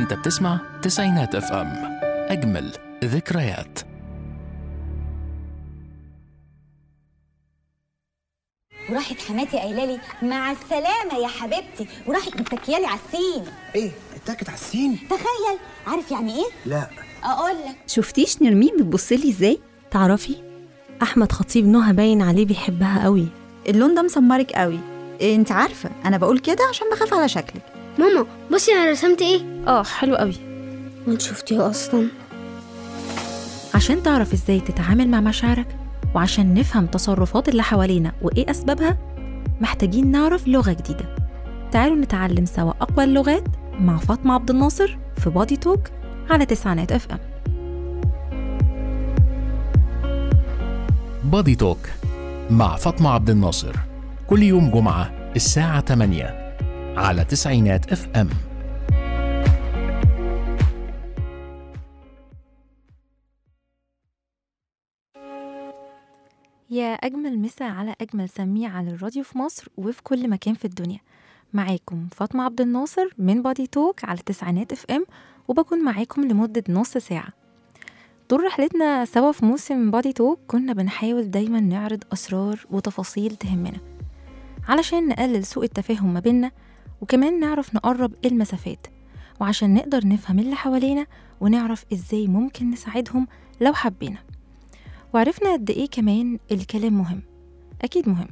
أنت بتسمع تسعينات أف أم. أجمل ذكريات. وراحت حماتي قايلة لي مع السلامة يا حبيبتي. وراحت متكيالي على السين. إيه اتكت على السين؟ تخيل. عارف يعني إيه؟ لا. أقول لك. شفتيش نرمين بتبصلي إزاي؟ تعرفي؟ أحمد خطيب نهى باين عليه بيحبها قوي. اللون ده مسمرك قوي. إيه أنت عارفة. أنا بقول كده عشان بخاف على شكلك. ماما بصي أنا رسمت إيه؟ آه حلو قوي. وانت شفتيه أصلا. عشان تعرف إزاي تتعامل مع مشاعرك وعشان نفهم تصرفات اللي حوالينا وإيه أسبابها محتاجين نعرف لغة جديدة. تعالوا نتعلم سوا أقوى اللغات مع فاطمة عبد الناصر في Body Talk على تسعينات FM Body Talk مع فاطمة عبد الناصر. كل يوم جمعة الساعة 8 على تسعينات FM يا أجمل مسا على أجمل سميع على الراديو في مصر وفي كل مكان في الدنيا. معاكم فاطمة عبد الناصر من Body Talk على تسعينات FM وبكون معاكم لمدة نص ساعة. طول رحلتنا سوا في موسم بادي توك كنا بنحاول دايما نعرض أسرار وتفاصيل تهمنا علشان نقلل سوء التفاهم ما بينا وكمان نعرف نقرب المسافات وعشان نقدر نفهم اللي حوالينا ونعرف إزاي ممكن نساعدهم لو حبينا. وعرفنا قد إيه كمان الكلام مهم. أكيد مهم.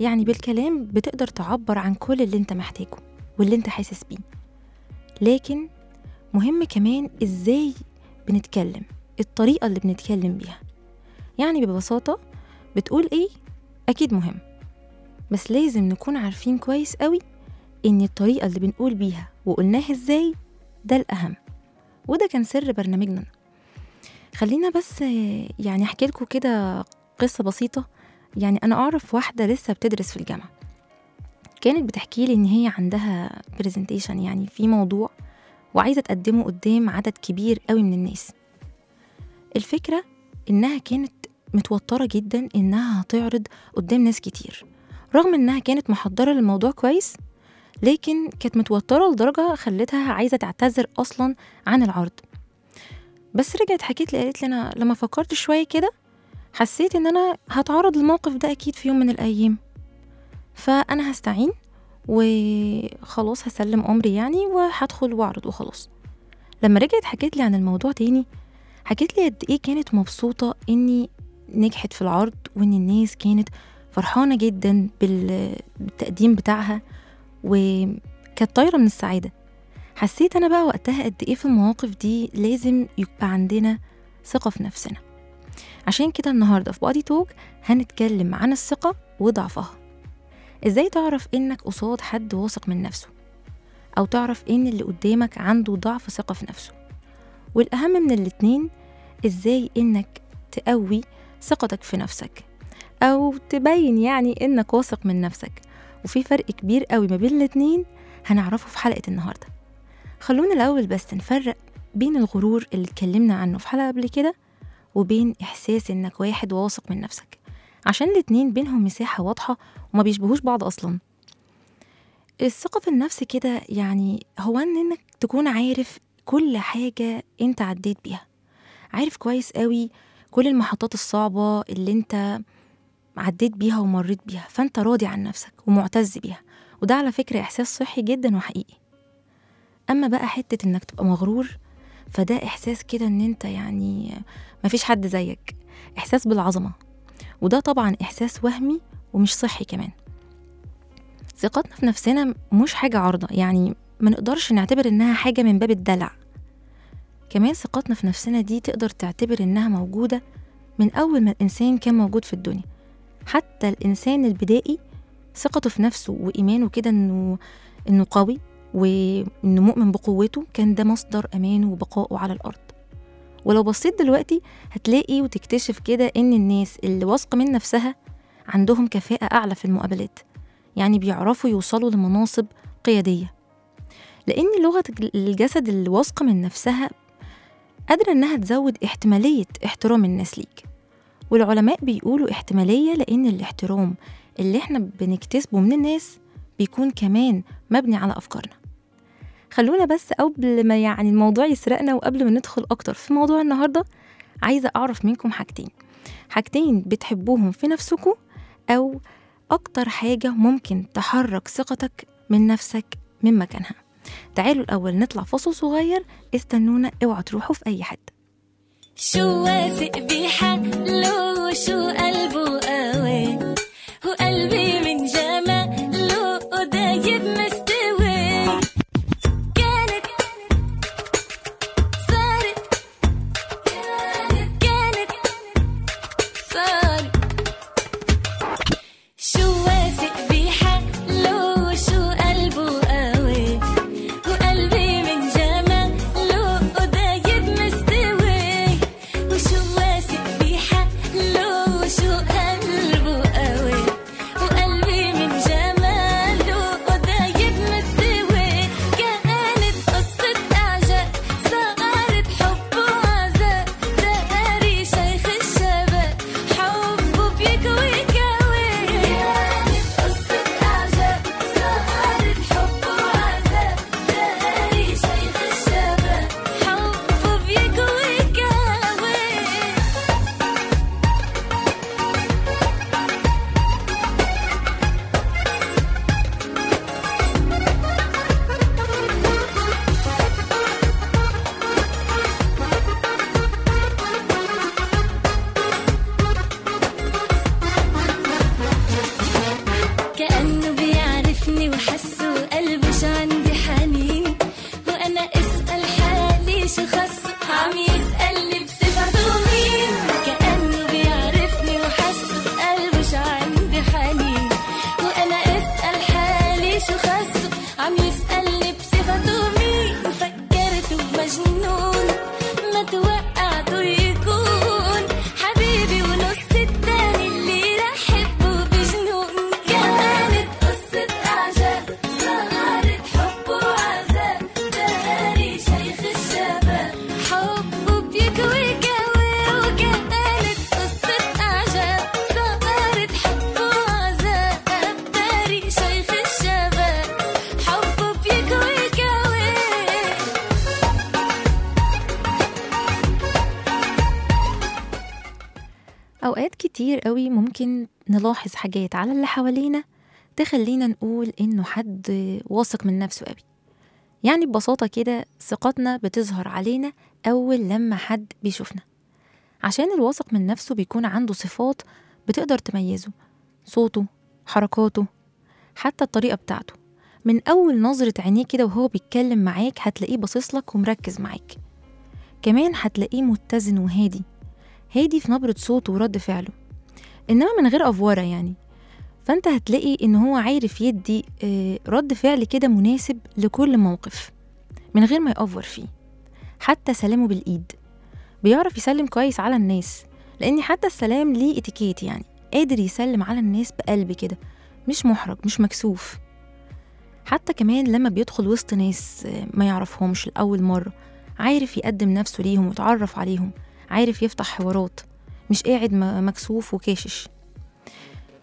يعني بالكلام بتقدر تعبر عن كل اللي أنت محتاجه واللي أنت حاسس بيه. لكن مهم كمان إزاي بنتكلم الطريقة اللي بنتكلم بيها. يعني ببساطة بتقول إيه؟ أكيد مهم. بس لازم نكون عارفين كويس قوي إن الطريقة اللي بنقول بيها وقلناها إزاي ده الأهم. وده كان سر برنامجنا. خلينا بس يعني أحكي لكم كده قصة بسيطة. يعني أنا أعرف واحدة لسه بتدرس في الجامعة. كانت بتحكي لي إن هي عندها برزنتيشن يعني في موضوع وعايزة تقدمه قدام عدد كبير قوي من الناس. الفكرة إنها كانت متوترة جدا إنها هتعرض قدام ناس كتير. رغم إنها كانت محضرة للموضوع كويس لكن كانت متوترة لدرجة خلتها عايزة تعتذر أصلا عن العرض. بس رجعت حكيت لي قالت لي أنا لما فكرت شوية كده حسيت إن أنا هتعرض للموقف ده أكيد في يوم من الأيام. فأنا هستعين وخلاص هسلم أمري يعني وهدخل وأعرض وخلاص. لما رجعت حكيت لي عن الموضوع تاني حكيت لي قد إيه كانت مبسوطة إني نجحت في العرض وإن الناس كانت فرحانة جدا بال- بالتقديم بتاعها وكانت طايرة من السعادة. حسيت أنا بقى وقتها قد إيه في المواقف دي لازم يبقى عندنا ثقة في نفسنا. عشان كده النهاردة في بادي توك هنتكلم عن الثقة وضعفها. إزاي تعرف إنك قصاد حد واثق من نفسه؟ أو تعرف إن اللي قدامك عنده ضعف ثقة في نفسه؟ والأهم من الاتنين إزاي إنك تقوي ثقتك في نفسك؟ أو تبين يعني إنك واثق من نفسك؟ وفي فرق كبير قوي ما بين الاتنين هنعرفه في حلقة النهاردة. خلونا الأول بس نفرق بين الغرور اللي اتكلمنا عنه في حلقة قبل كده وبين إحساس إنك واحد واثق من نفسك. عشان الاتنين بينهم مساحة واضحة وما بيشبهوش بعض أصلا. الثقة في النفس كده يعني هو إن إنك تكون عارف كل حاجة أنت عديت بيها. عارف كويس قوي كل المحطات الصعبة اللي أنت عديت بيها ومريت بيها. فأنت راضي عن نفسك ومعتز بيها. وده على فكرة إحساس صحي جدا وحقيقي. أما بقى حتة إنك تبقى مغرور فده إحساس كده إن أنت يعني مفيش حد زيك إحساس بالعظمة. وده طبعا إحساس وهمي ومش صحي كمان. ثقتنا في نفسنا مش حاجة عارضة يعني ما نقدرش نعتبر إنها حاجة من باب الدلع. كمان ثقتنا في نفسنا دي تقدر تعتبر إنها موجودة من أول ما الإنسان كان موجود في الدنيا. حتى الإنسان البدائي ثقته في نفسه وإيمانه كده إنه إنه قوي. وإنه مؤمن بقوته كان ده مصدر أمانه وبقائه على الأرض. ولو بصيت دلوقتي هتلاقي وتكتشف كده إن الناس اللي واثقة من نفسها عندهم كفاءة أعلى في المقابلات. يعني بيعرفوا يوصلوا لمناصب قيادية. لأن لغة الجسد اللي واثقة من نفسها قادرة إنها تزود احتمالية احترام الناس ليك. والعلماء بيقولوا احتمالية لأن الاحترام اللي إحنا بنكتسبه من الناس بيكون كمان مبني على أفكارنا. خلونا بس قبل ما يعني الموضوع يسرقنا وقبل ما ندخل أكتر في موضوع النهاردة عايزة أعرف منكم حاجتين. حاجتين بتحبوهم في نفسكم أو أكتر حاجة ممكن تحرك ثقتك من نفسك من مكانها. تعالوا الأول نطلع فاصل صغير استنونا اوعوا تروحوا في أي حتة. شو واثق بحاله وشو قلبه قوي. وقلبي مجنون ما توقعته كتير قوي ممكن نلاحظ حاجات على اللي حوالينا تخلينا نقول إنه حد واثق من نفسه قوي. يعني ببساطة كده ثقتنا بتظهر علينا أول لما حد بيشوفنا. عشان الواثق من نفسه بيكون عنده صفات بتقدر تميزه صوته حركاته حتى الطريقة بتاعته. من أول نظرة عينيه كده وهو بيتكلم معاك هتلاقيه باصصلك ومركز معاك. كمان هتلاقيه متزن وهادي. هادي في نبرة صوته ورد فعله. إنما من غير أفورة يعني. فأنت هتلاقي إن هو عارف يدي آه، رد فعل كده مناسب لكل موقف من غير ما يأفور فيه. حتى سلامه بالإيد. بيعرف يسلم كويس على الناس لأن حتى السلام ليه إتيكيت يعني. قادر يسلم على الناس بقلب كده مش محرج مش مكسوف. حتى كمان لما بيدخل وسط ناس آه، ما يعرفهمش لأول مرة عارف يقدم نفسه ليهم ويتعرف عليهم عارف يفتح حوارات. مش قاعد مكسوف وكاشش.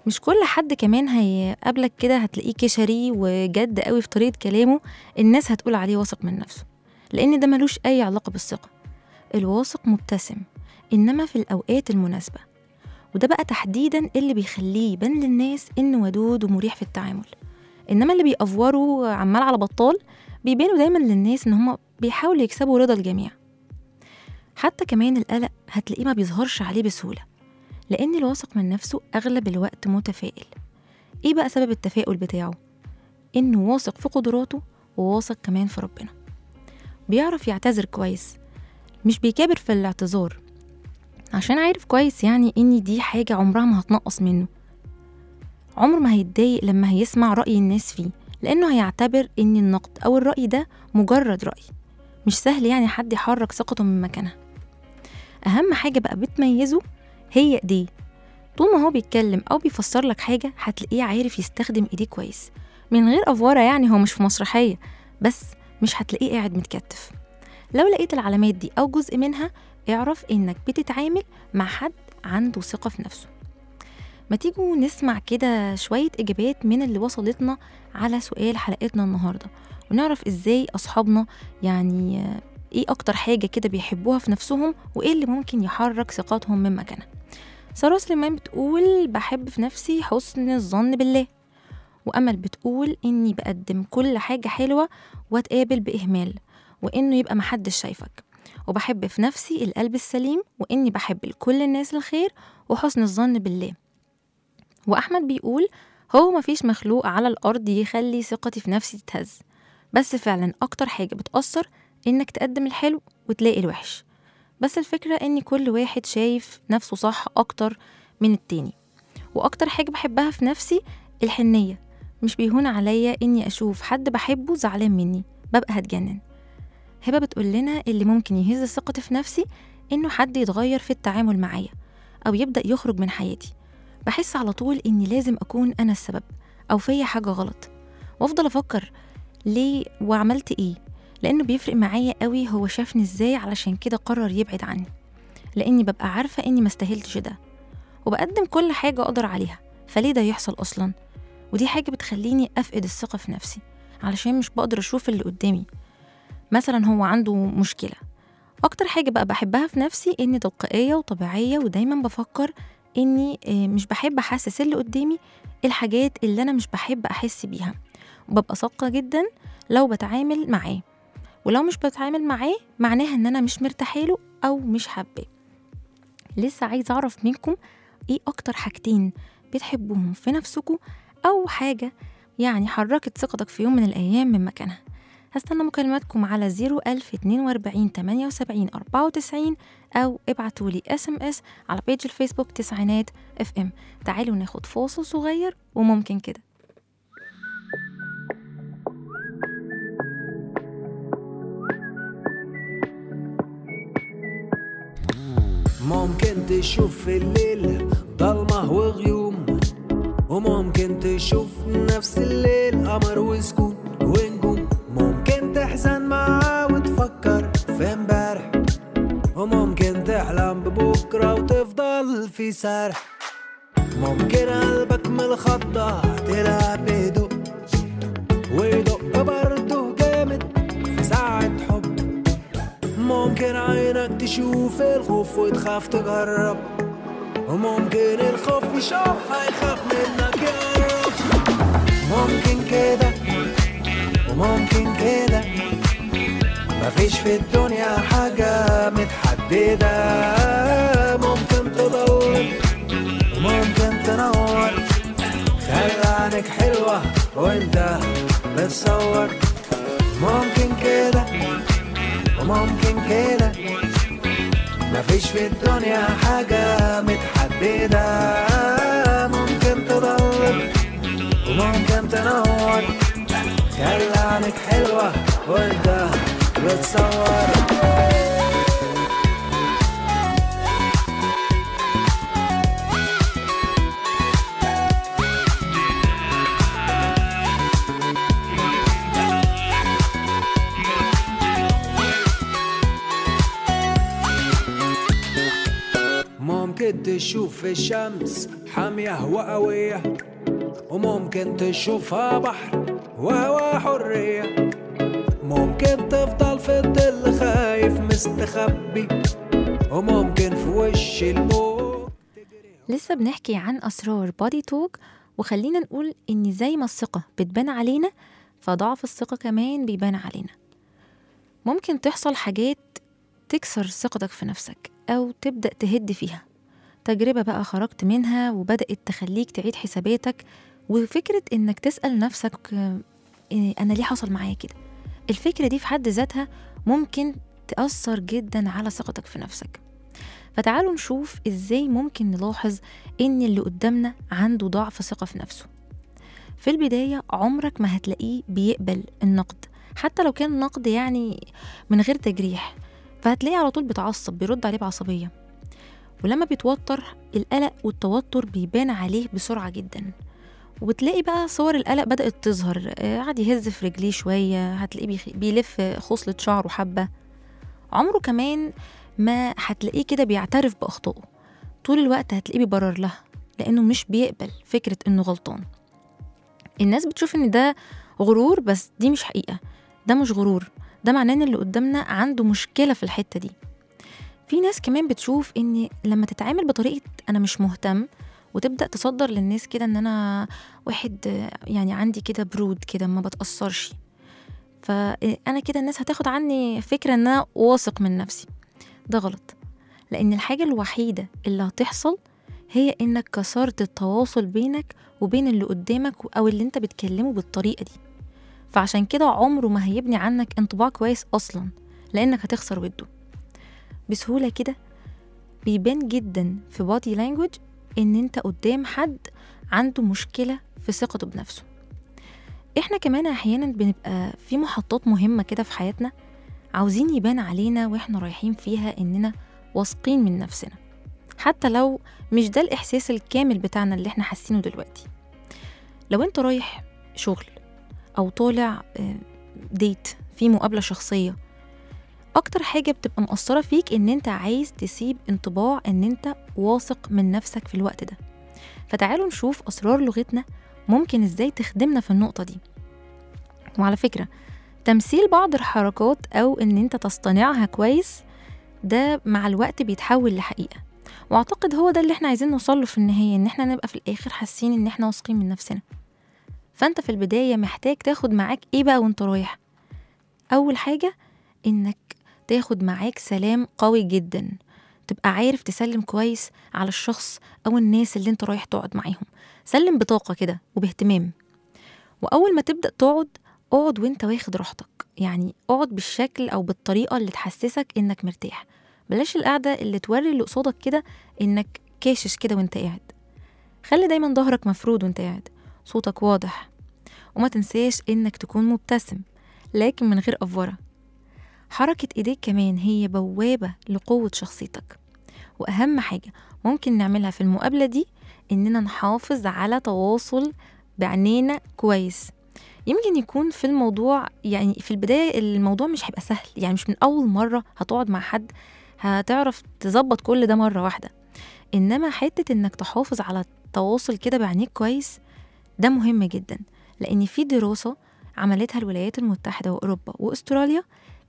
مش كل حد كمان هيقابلك كده هتلاقيه كشري وجد قوي في طريقة كلامه الناس هتقول عليه واثق من نفسه لأن ده ملوش أي علاقة بالثقة. الواثق مبتسم إنما في الأوقات المناسبة. وده بقى تحديدا اللي بيخليه يبان للناس إنه ودود ومريح في التعامل. إنما اللي بيأفوروا عمال على بطال بيبانوا دايما للناس إن هما بيحاولوا يكسبوا رضا الجميع. حتى كمان القلق هتلاقيه ما بيظهرش عليه بسهولة لأن الواثق من نفسه أغلب الوقت متفائل. إيه بقى سبب التفاؤل بتاعه؟ إنه واثق في قدراته وواثق كمان في ربنا. بيعرف يعتذر كويس مش بيكابر في الاعتذار عشان عارف كويس يعني إن دي حاجة عمرها ما هتنقص منه. عمر ما هيتضايق لما هيسمع رأي الناس فيه لأنه هيعتبر إن النقد أو الرأي ده مجرد رأي مش سهل يعني حد يحرك ثقته من مكانها. أهم حاجة بقى بتميزه هي إيديه طول ما هو بيتكلم أو بيفسر لك حاجة هتلاقيه عارف يستخدم إيديه كويس. من غير أفوارة يعني هو مش في مسرحية بس مش هتلاقيه قاعد متكتف. لو لقيت العلامات دي أو جزء منها اعرف إنك بتتعامل مع حد عنده ثقة في نفسه. ما تيجوا نسمع كده شوية إجابات من اللي وصلتنا على سؤال حلقتنا النهاردة ونعرف إزاي أصحابنا يعني إيه أكتر حاجة كده بيحبوها في نفسهم وإيه اللي ممكن يحرك ثقتهم من مكانها؟ سارة سليمان بتقول بحب في نفسي حسن الظن بالله وأمل بتقول إني بقدم كل حاجة حلوة وأتقابل بإهمال وإنه يبقى محدش شايفك وبحب في نفسي القلب السليم وإني بحب لكل الناس الخير وحسن الظن بالله. وأحمد بيقول هو مفيش مخلوق على الأرض يخلي ثقتي في نفسي تتهز بس فعلا أكتر حاجة بتأثر إنك تقدم الحلو وتلاقي الوحش. بس الفكرة إن كل واحد شايف نفسه صح أكتر من التاني. وأكتر حاجة بحبها في نفسي الحنية. مش بيهون عليا إني أشوف حد بحبه زعلان مني. ببقى هتجنن. هبة بتقول لنا اللي ممكن يهز ثقتي في نفسي إنه حد يتغير في التعامل معايا أو يبدأ يخرج من حياتي. بحس على طول إني لازم أكون أنا السبب أو فيا حاجة غلط. وأفضل أفكر ليه وعملت إيه. لأنه بيفرق معايا قوي هو شافني إزاي علشان كده قرر يبعد عني. لأني ببقى عارفة إني مستاهلتش ده. وبقدم كل حاجة أقدر عليها. فليه ده يحصل أصلا؟ ودي حاجة بتخليني أفقد الثقة في نفسي علشان مش بقدر أشوف اللي قدامي. مثلا هو عنده مشكلة. أكتر حاجة بقى بحبها في نفسي إني تلقائية وطبيعية ودايما بفكر إني آه، مش بحب أحسس اللي قدامي الحاجات اللي أنا مش بحب أحس بيها. وببقى صادقة جدا لو بتعامل معاه. ولو مش بتعامل معاه معناها إن أنا مش مرتاحاله أو مش حباه لسه عايزة أعرف منكم إيه أكتر حاجتين بتحبوهم في نفسكم أو حاجة يعني حركت ثقتك في يوم من الأيام من مكانها. هستنى مكالماتكم على 01042 78 94 أو ابعتولي SMS على page الفيسبوك تسعينات FM تعالوا ناخد فاصل صغير وممكن كده. ممكن تشوف في الليل ضلمة وغيوم وممكن تشوف نفس الليل قمر وسكون ونجوم. ممكن تحزن معاه وتفكر في امبارح وممكن تحلم ببكرة وتفضل في سرح ممكن قلبك من الخضة تلعب بهدوء ويدق ممكن عينك تشوف الخوف وتخاف تجرب وممكن الخوف يشوفها يخاف منك يقرب. ممكن كده وممكن كده. مفيش في الدنيا حاجة متحددة. ممكن تضل وممكن تنور. خلي عينك حلوة وانت بتصور. ممكن كده وممكن كده. مفيش في الدنيا حاجة متحددة. ممكن تضل وممكن تنور. خلي عينك حلوة وانت بتصور. تشوف الشمس حامية وقوية وممكن تشوفها بحر وهوا حرية. ممكن تفضل في الظل خايف مستخبي وممكن في وش الموت لسه بنحكي عن أسرار بادي توك وخلينا نقول إن زي ما الثقة بتبان علينا فضعف الثقة كمان بيبان علينا. ممكن تحصل حاجات تكسر ثقتك في نفسك أو تبدأ تهد فيها. تجربة بقى خرجت منها وبدأت تخليك تعيد حساباتك وفكرة إنك تسأل نفسك آه، إيه أنا ليه حصل معايا كده؟ الفكرة دي في حد ذاتها ممكن تأثر جدا على ثقتك في نفسك. فتعالوا نشوف إزاي ممكن نلاحظ إن اللي قدامنا عنده ضعف ثقة في نفسه. في البداية عمرك ما هتلاقيه بيقبل النقد حتى لو كان نقد يعني من غير تجريح فهتلاقيه على طول بيتعصب بيرد عليه بعصبية. ولما بيتوتر القلق والتوتر بيبان عليه بسرعة جدا. وبتلاقي بقى صور القلق بدأت تظهر. آه، قعد يهز في رجليه شوية هتلاقيه بيلف خصلة شعره حبة. عمره كمان ما هتلاقيه كده بيعترف بأخطائه. طول الوقت هتلاقيه بيبرر لها لأنه مش بيقبل فكرة إنه غلطان. الناس بتشوف إن ده غرور بس دي مش حقيقة. ده مش غرور. ده معناه إن اللي قدامنا عنده مشكلة في الحتة دي. في ناس كمان بتشوف إن لما تتعامل بطريقة أنا مش مهتم وتبدأ تصدر للناس كده إن أنا واحد يعني عندي كده برود كده ما بتأثرش. فأنا كده الناس هتاخد عني فكرة إن أنا واثق من نفسي. ده غلط. لأن الحاجة الوحيدة اللي هتحصل هي إنك كسرت التواصل بينك وبين اللي قدامك أو اللي أنت بتكلمه بالطريقة دي. فعشان كده عمره ما هيبني عنك انطباع كويس أصلا لأنك هتخسر وده. بسهولة كده. بيبان جدا في بادي لانجوج إن أنت قدام حد عنده مشكلة في ثقته بنفسه. إحنا كمان أحيانا بنبقى في محطات مهمة كده في حياتنا عاوزين يبان علينا وإحنا رايحين فيها إننا واثقين من نفسنا. حتى لو مش ده الإحساس الكامل بتاعنا اللي إحنا حاسينه دلوقتي. لو أنت رايح شغل أو طالع آه، ديت في مقابلة شخصية أكتر حاجة بتبقى مأثرة فيك إن أنت عايز تسيب انطباع إن أنت واثق من نفسك في الوقت ده. فتعالوا نشوف أسرار لغتنا ممكن إزاي تخدمنا في النقطة دي. وعلى فكرة تمثيل بعض الحركات أو إن أنت تصطنعها كويس ده مع الوقت بيتحول لحقيقة. وأعتقد هو ده اللي إحنا عايزين نوصله في النهاية إن إحنا نبقى في الآخر حاسين إن إحنا واثقين من نفسنا. فأنت في البداية محتاج تاخد معاك إيه بقى وأنت رايح؟ أول حاجة إنك تاخد معاك سلام قوي جدا. تبقى عارف تسلم كويس على الشخص أو الناس اللي أنت رايح تقعد معاهم. سلم بطاقة كده وباهتمام. وأول ما تبدأ تقعد اقعد وأنت واخد راحتك. يعني اقعد بالشكل أو بالطريقة اللي تحسسك إنك مرتاح. بلاش القعدة اللي توري اللي قصادك كده إنك كاشش كده وإنت قاعد. خلي دايما ظهرك مفرود وإنت قاعد. صوتك واضح. وما تنساش إنك تكون مبتسم. لكن من غير أفورة. حركة إيديك كمان هي بوابة لقوة شخصيتك. وأهم حاجة ممكن نعملها في المقابلة دي إننا نحافظ على تواصل بعينينا كويس. يمكن يكون في الموضوع يعني في البداية الموضوع مش هيبقى سهل يعني مش من أول مرة هتقعد مع حد هتعرف تظبط كل ده مرة واحدة. إنما حتة إنك تحافظ على التواصل كده بعينيك كويس ده مهم جدا. لأن في دراسة عملتها الولايات المتحدة وأوروبا وأستراليا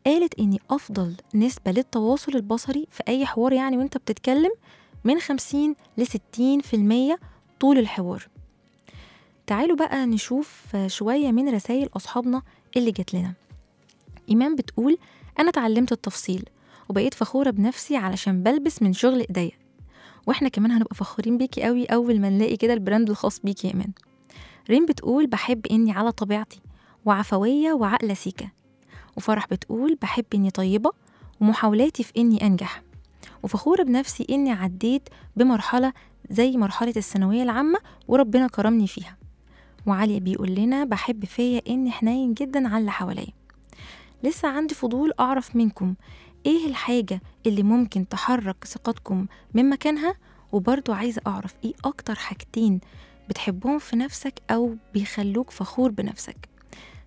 قالت إن أفضل نسبة للتواصل البصري في أي حوار يعني وأنت بتتكلم من 50 ل 60% طول الحوار. تعالوا بقى نشوف شوية من رسائل أصحابنا اللي جات لنا. إيمان بتقول أنا اتعلمت التفصيل وبقيت فخورة بنفسي علشان بلبس من شغل إيديا. وإحنا كمان هنبقى فخورين بيكي قوي أول ما نلاقي كده البراند الخاص بيكي يا إيمان. ريم بتقول بحب إني على طبيعتي وعفوية وعقلة سيكة وفرح بتقول بحب إني طيبة ومحاولاتي في إني أنجح. وفخورة بنفسي إني عديت بمرحلة زي مرحلة الثانوية العامة وربنا كرمني فيها. وعلي بيقول لنا بحب فيا إني حنين جدا على اللي حواليا. لسه عندي فضول أعرف منكم إيه الحاجة اللي ممكن تحرك ثقتكم من مكانها؟ وبرضو عايزة أعرف إيه أكتر حاجتين بتحبهم في نفسك أو بيخلوك فخور بنفسك.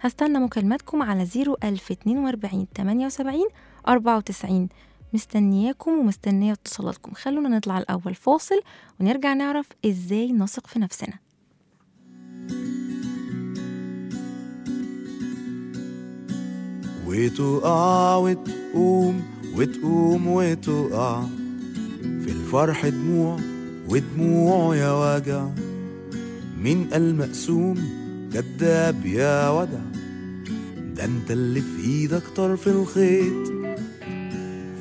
هستنى مكالماتكم على 01042 78 94 مستنياكم ومستنية اتصالاتكم. خلونا نطلع الأول فاصل ونرجع نعرف إزاي نثق في نفسنا. وتقع وتقوم وتقوم وتقع في الفرح دموع ودموع يا وجع. مين قال مقسوم كداب يا ودع ده انت اللي في إيدك طرف الخيط.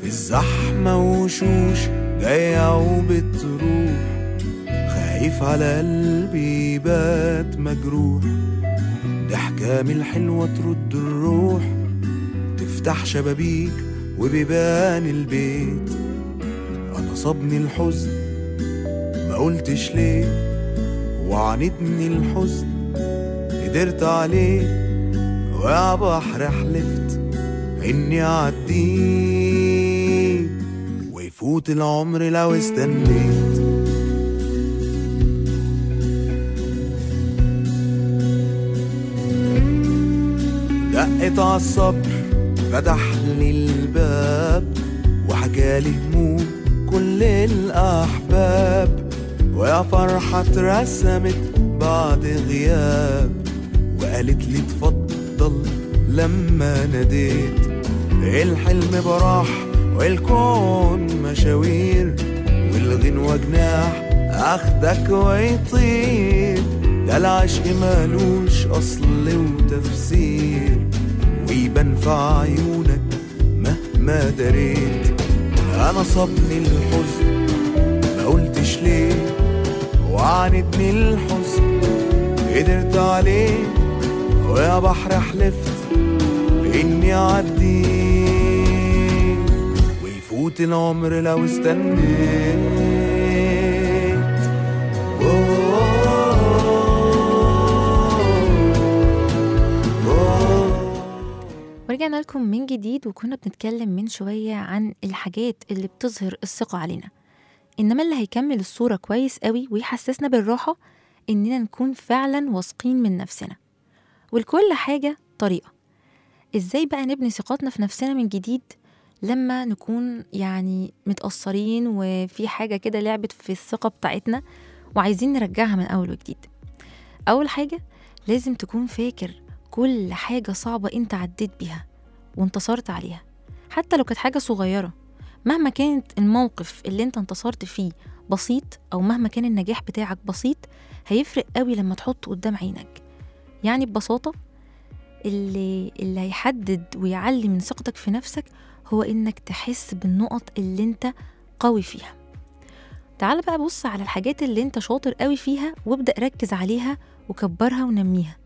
في الزحمة وشوش جاية وبتروح خايف على قلبي بات مجروح. ضحكة من الحلوة ترد الروح. تفتح شبابيك وبيبان البيت. أنا صابني الحزن ما قلتش ليه. وعانتني الحزن قدرت عليه. ويا بحر حلفت إني اعديه ويفوت العمر لو استنيت. دقت عالصبر فتح لي الباب وحكالي هموم كل الأحباب. ويا فرحة اترسمت بعد غياب وقالت لي اتفضل لما ناديت. الحلم براح والكون مشاوير والغنوة جناح اخدك ويطير. ده العشق مالوش أصل وتفسير ويبان في عيونك مهما دريت. أنا صابني الحزن ما قلتش ليه وعاندني الحزن قدرت عليه. ويا بحر حلفت بإني أعديه ويفوت العمر لو استنيت. ورجعنا لكم من جديد وكنا بنتكلم من شوية عن الحاجات اللي بتظهر الثقة علينا. إنما اللي هيكمل الصورة كويس قوي ويحسسنا بالراحة إننا نكون فعلا واثقين من نفسنا. ولكل حاجة طريقة. إزاي بقى نبني ثقتنا في نفسنا من جديد لما نكون يعني متأثرين وفي حاجة كده لعبت في الثقة بتاعتنا وعايزين نرجعها من أول وجديد؟ أول حاجة لازم تكون فاكر كل حاجة صعبة أنت عديت بيها وانتصرت عليها حتى لو كانت حاجة صغيرة. مهما كانت الموقف اللي أنت انتصرت فيه بسيط أو مهما كان النجاح بتاعك بسيط هيفرق قوي لما تحطه قدام عينك. يعني ببساطة اللي, اللي هيحدد ويعلي من ثقتك في نفسك هو إنك تحس بالنقط اللي أنت قوي فيها. تعال بقى بص على الحاجات اللي أنت شاطر قوي فيها وابدأ ركز عليها وكبرها ونميها.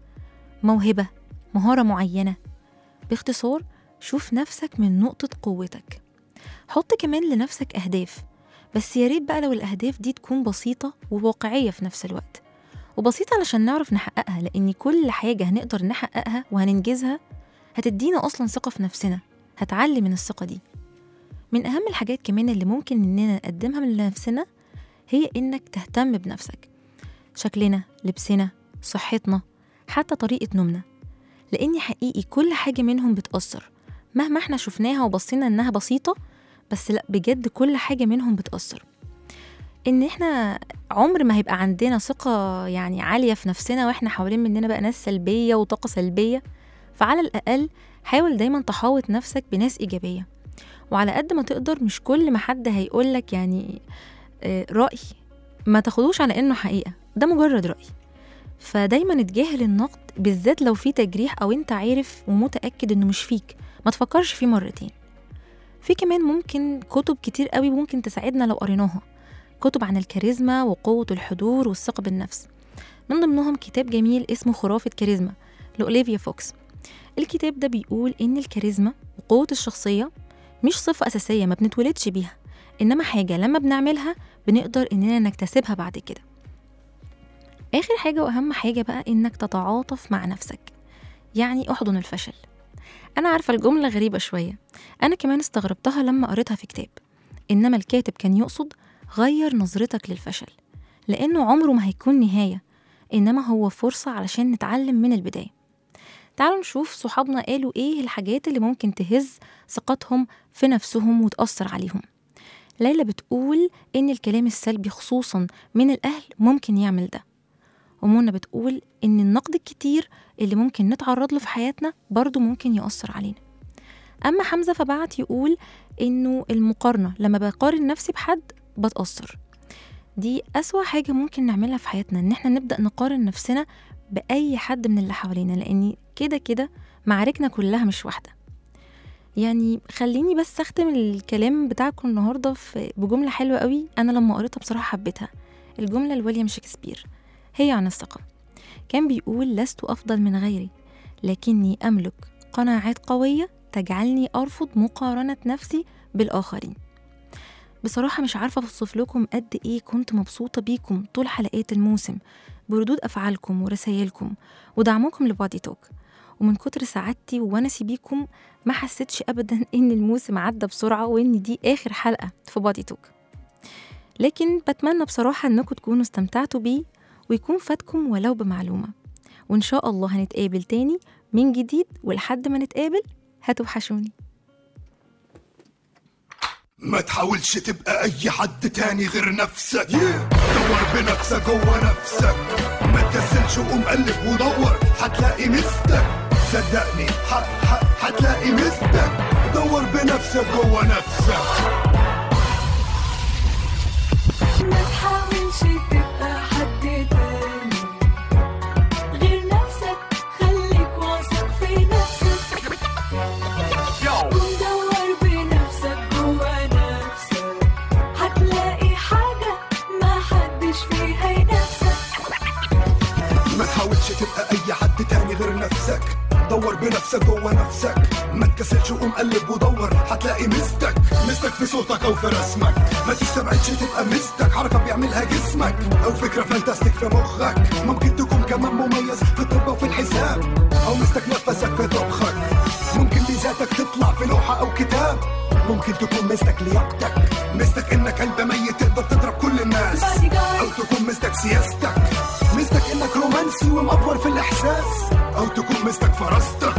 موهبة مهارة معينة. باختصار شوف نفسك من نقطة قوتك. حط كمان لنفسك أهداف بس يا ريت بقى لو الأهداف دي تكون بسيطة وواقعية في نفس الوقت. وبسيطة علشان نعرف نحققها لأن كل حاجة هنقدر نحققها وهننجزها هتدينا أصلا ثقة في نفسنا هتعلي من الثقة دي. من أهم الحاجات كمان اللي ممكن إننا نقدمها لنفسنا هي إنك تهتم بنفسك. شكلنا لبسنا صحتنا حتى طريقة نومنا. لأن حقيقي كل حاجة منهم بتأثر. مهما إحنا شفناها وبصينا إنها بسيطة بس لأ بجد كل حاجة منهم بتأثر. إن إحنا عمر ما هيبقى عندنا ثقة يعني عالية في نفسنا وإحنا حوالين مننا بقى ناس سلبية وطاقة سلبية فعلى الأقل حاول دايما تحاوط نفسك بناس إيجابية. وعلى قد ما تقدر مش كل ما حد هيقولك يعني آه، رأي ما تاخدوش على إنه حقيقة ده مجرد رأي. فدايما اتجاهل النقد بالذات لو في تجريح أو أنت عارف ومتأكد إنه مش فيك ما تفكرش فيه مرتين. في كمان ممكن كتب كتير قوي ممكن تساعدنا لو قريناها. كتب عن الكاريزما وقوة الحضور والثقة بالنفس. من ضمنهم كتاب جميل اسمه خرافة كاريزما لأوليفيا فوكس. الكتاب ده بيقول إن الكاريزما وقوة الشخصية مش صفة أساسية ما بنتولدش بيها إنما حاجة لما بنعملها بنقدر إننا نكتسبها بعد كده. آخر حاجة وأهم حاجة بقى إنك تتعاطف مع نفسك يعني أحضن الفشل. أنا عارفة الجملة غريبة شوية أنا كمان استغربتها لما قريتها في كتاب. إنما الكاتب كان يقصد غير نظرتك للفشل لأنه عمره ما هيكون نهاية إنما هو فرصة علشان نتعلم من البداية. تعالوا نشوف صحابنا قالوا إيه الحاجات اللي ممكن تهز ثقتهم في نفسهم وتأثر عليهم. ليلى بتقول إن الكلام السلبي خصوصا من الأهل ممكن يعمل ده. ومنى بتقول إن النقد الكتير اللي ممكن نتعرض له في حياتنا برضه ممكن يأثر علينا. أما حمزة فبعت يقول إنه المقارنة لما بقارن نفسي بحد بتأثر. دي أسوأ حاجة ممكن نعملها في حياتنا إن إحنا نبدأ نقارن نفسنا بأي حد من اللي حوالينا لأن كده كده معاركنا كلها مش واحدة. يعني خليني بس أختم الكلام بتاعكم النهاردة بجملة حلوة قوي أنا لما قريتها بصراحة حبيتها. الجملة لويليام شكسبير هي عن الثقة كان بيقول لست أفضل من غيري لكني أملك قناعات قوية تجعلني أرفض مقارنة نفسي بالآخرين بصراحة مش عارفة أوصف لكم قد إيه كنت مبسوطة بيكم طول حلقات الموسم بردود أفعالكم ورسايلكم ودعمكم لبادي توك. ومن كتر سعادتي وونسي بيكم ما حسيتش أبدا إن الموسم عدى بسرعة وإن دي آخر حلقة في بادي توك. لكن بتمنى بصراحة إنكم تكونوا استمتعتوا بيه ويكون فاتكم ولو بمعلومة. وإن شاء الله هنتقابل تاني من جديد ولحد ما نتقابل هتوحشوني. ما تحاولش تبقى أي حد تاني غير نفسك. دور بنفسك جوه نفسك. ما تكسلش وقوم قلب ودور. هتلاقي مستك صدقني هتلاقي مستك دور بنفسك جوه نفسك. دور بنفسك جوه نفسك. ما تكسلش وقوم قلب ودور. هتلاقي مستك مستك في صوتك أو في رسمك. ما تستبعدش تبقى مستك حركه بيعملها جسمك. أو فكرة فانتاستيك في مخك. ممكن تكون كمان مميز في الطب وفي الحساب. أو مستك نفسك في طبخك. ممكن ميزاتك تطلع في لوحة أو كتاب. ممكن تكون مستك لياقتك. مستك إنك قلب ميت تقدر تضرب كل الناس. أو تكون مستك سياستك. مستك إنك رومانسي ومأفور في الإحساس. أو تكون مستك فراستك.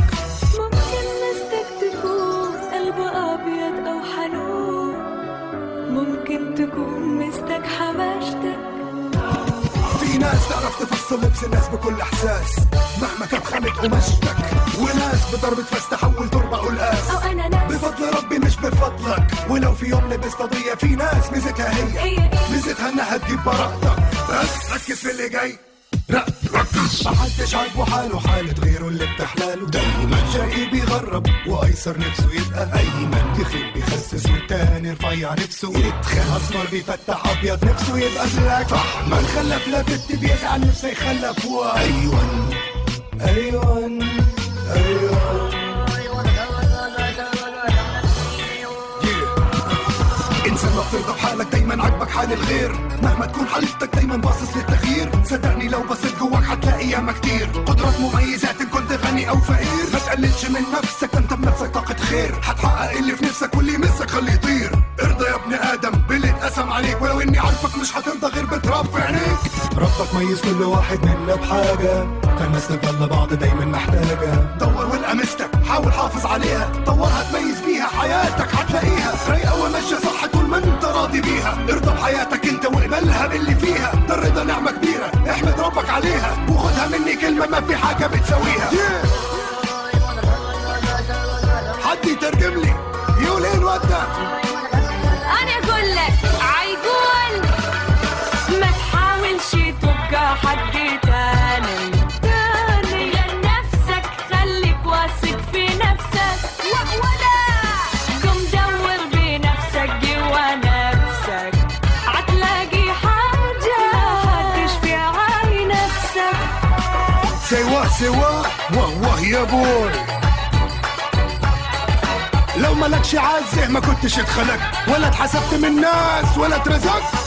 ممكن مستك تكون قلب أبيض أو حنون. ممكن تكون مستك حماشتك في ناس تعرف تفصل لبس الناس بكل إحساس. مهما كانت خامة قماشتك. وناس بضربة فاس تحول تربة قلقاس أو أنا ناس بفضل ربي مش بفضلك. ولو في يوم لبست قضية في ناس ميزتها هي هي؟ ميزتها إنها تجيب براءتك. بس ركز في اللي جاي. ركز. محدش عاجبه حاله حالة غيره اللي بتحلاله. دايما شقي بيغرب وأيسر نفسه يبقى أيمن. تخيل بيخسس والتاني رفيع نفسه. يتخن أسمر بيفتح أبيض نفسه يبقى بلاك احمر خلف لا بنت بيزعل نفسه يخلف. وأيون أيون أيون. انسان ما بترضى بحالك دايما عاجبك حال الغير. مهما تكون حالتك دايما باصص للتغيير. صدقني لو بصيت جواك هتلاقي ياما كتير. قدرات مميزات إن كنت غني أو فقير. ما تقللش من نفسك أنت بنفسك طاقة خير. هتحقق اللي في نفسك واللي يمسك خليه يطير. ارضى يا ابن آدم باللي اتقسم عليك. ولو إني عارفك مش هترضى غير بتراب في عينيك. ربك ميز كل واحد منا بحاجة. فالناس تفضل بعض دايما محتاجة. دور والقى مستك حاول حافظ عليها. طورها تميز بيها حياتك هتلاقيها. رايقة وماشية صح. انت راضي بيها؟ ارضى بحياتك انت واقبلها باللي فيها. ده الرضا نعمة كبيرة احمد ربك عليها. وخدها مني كلمة ما في حاجة بتساويها حد واه واه يا بوي لو مالكش عزة ما كنتش اتخلقت ولا اتحسبت من الناس ولا اترزقت.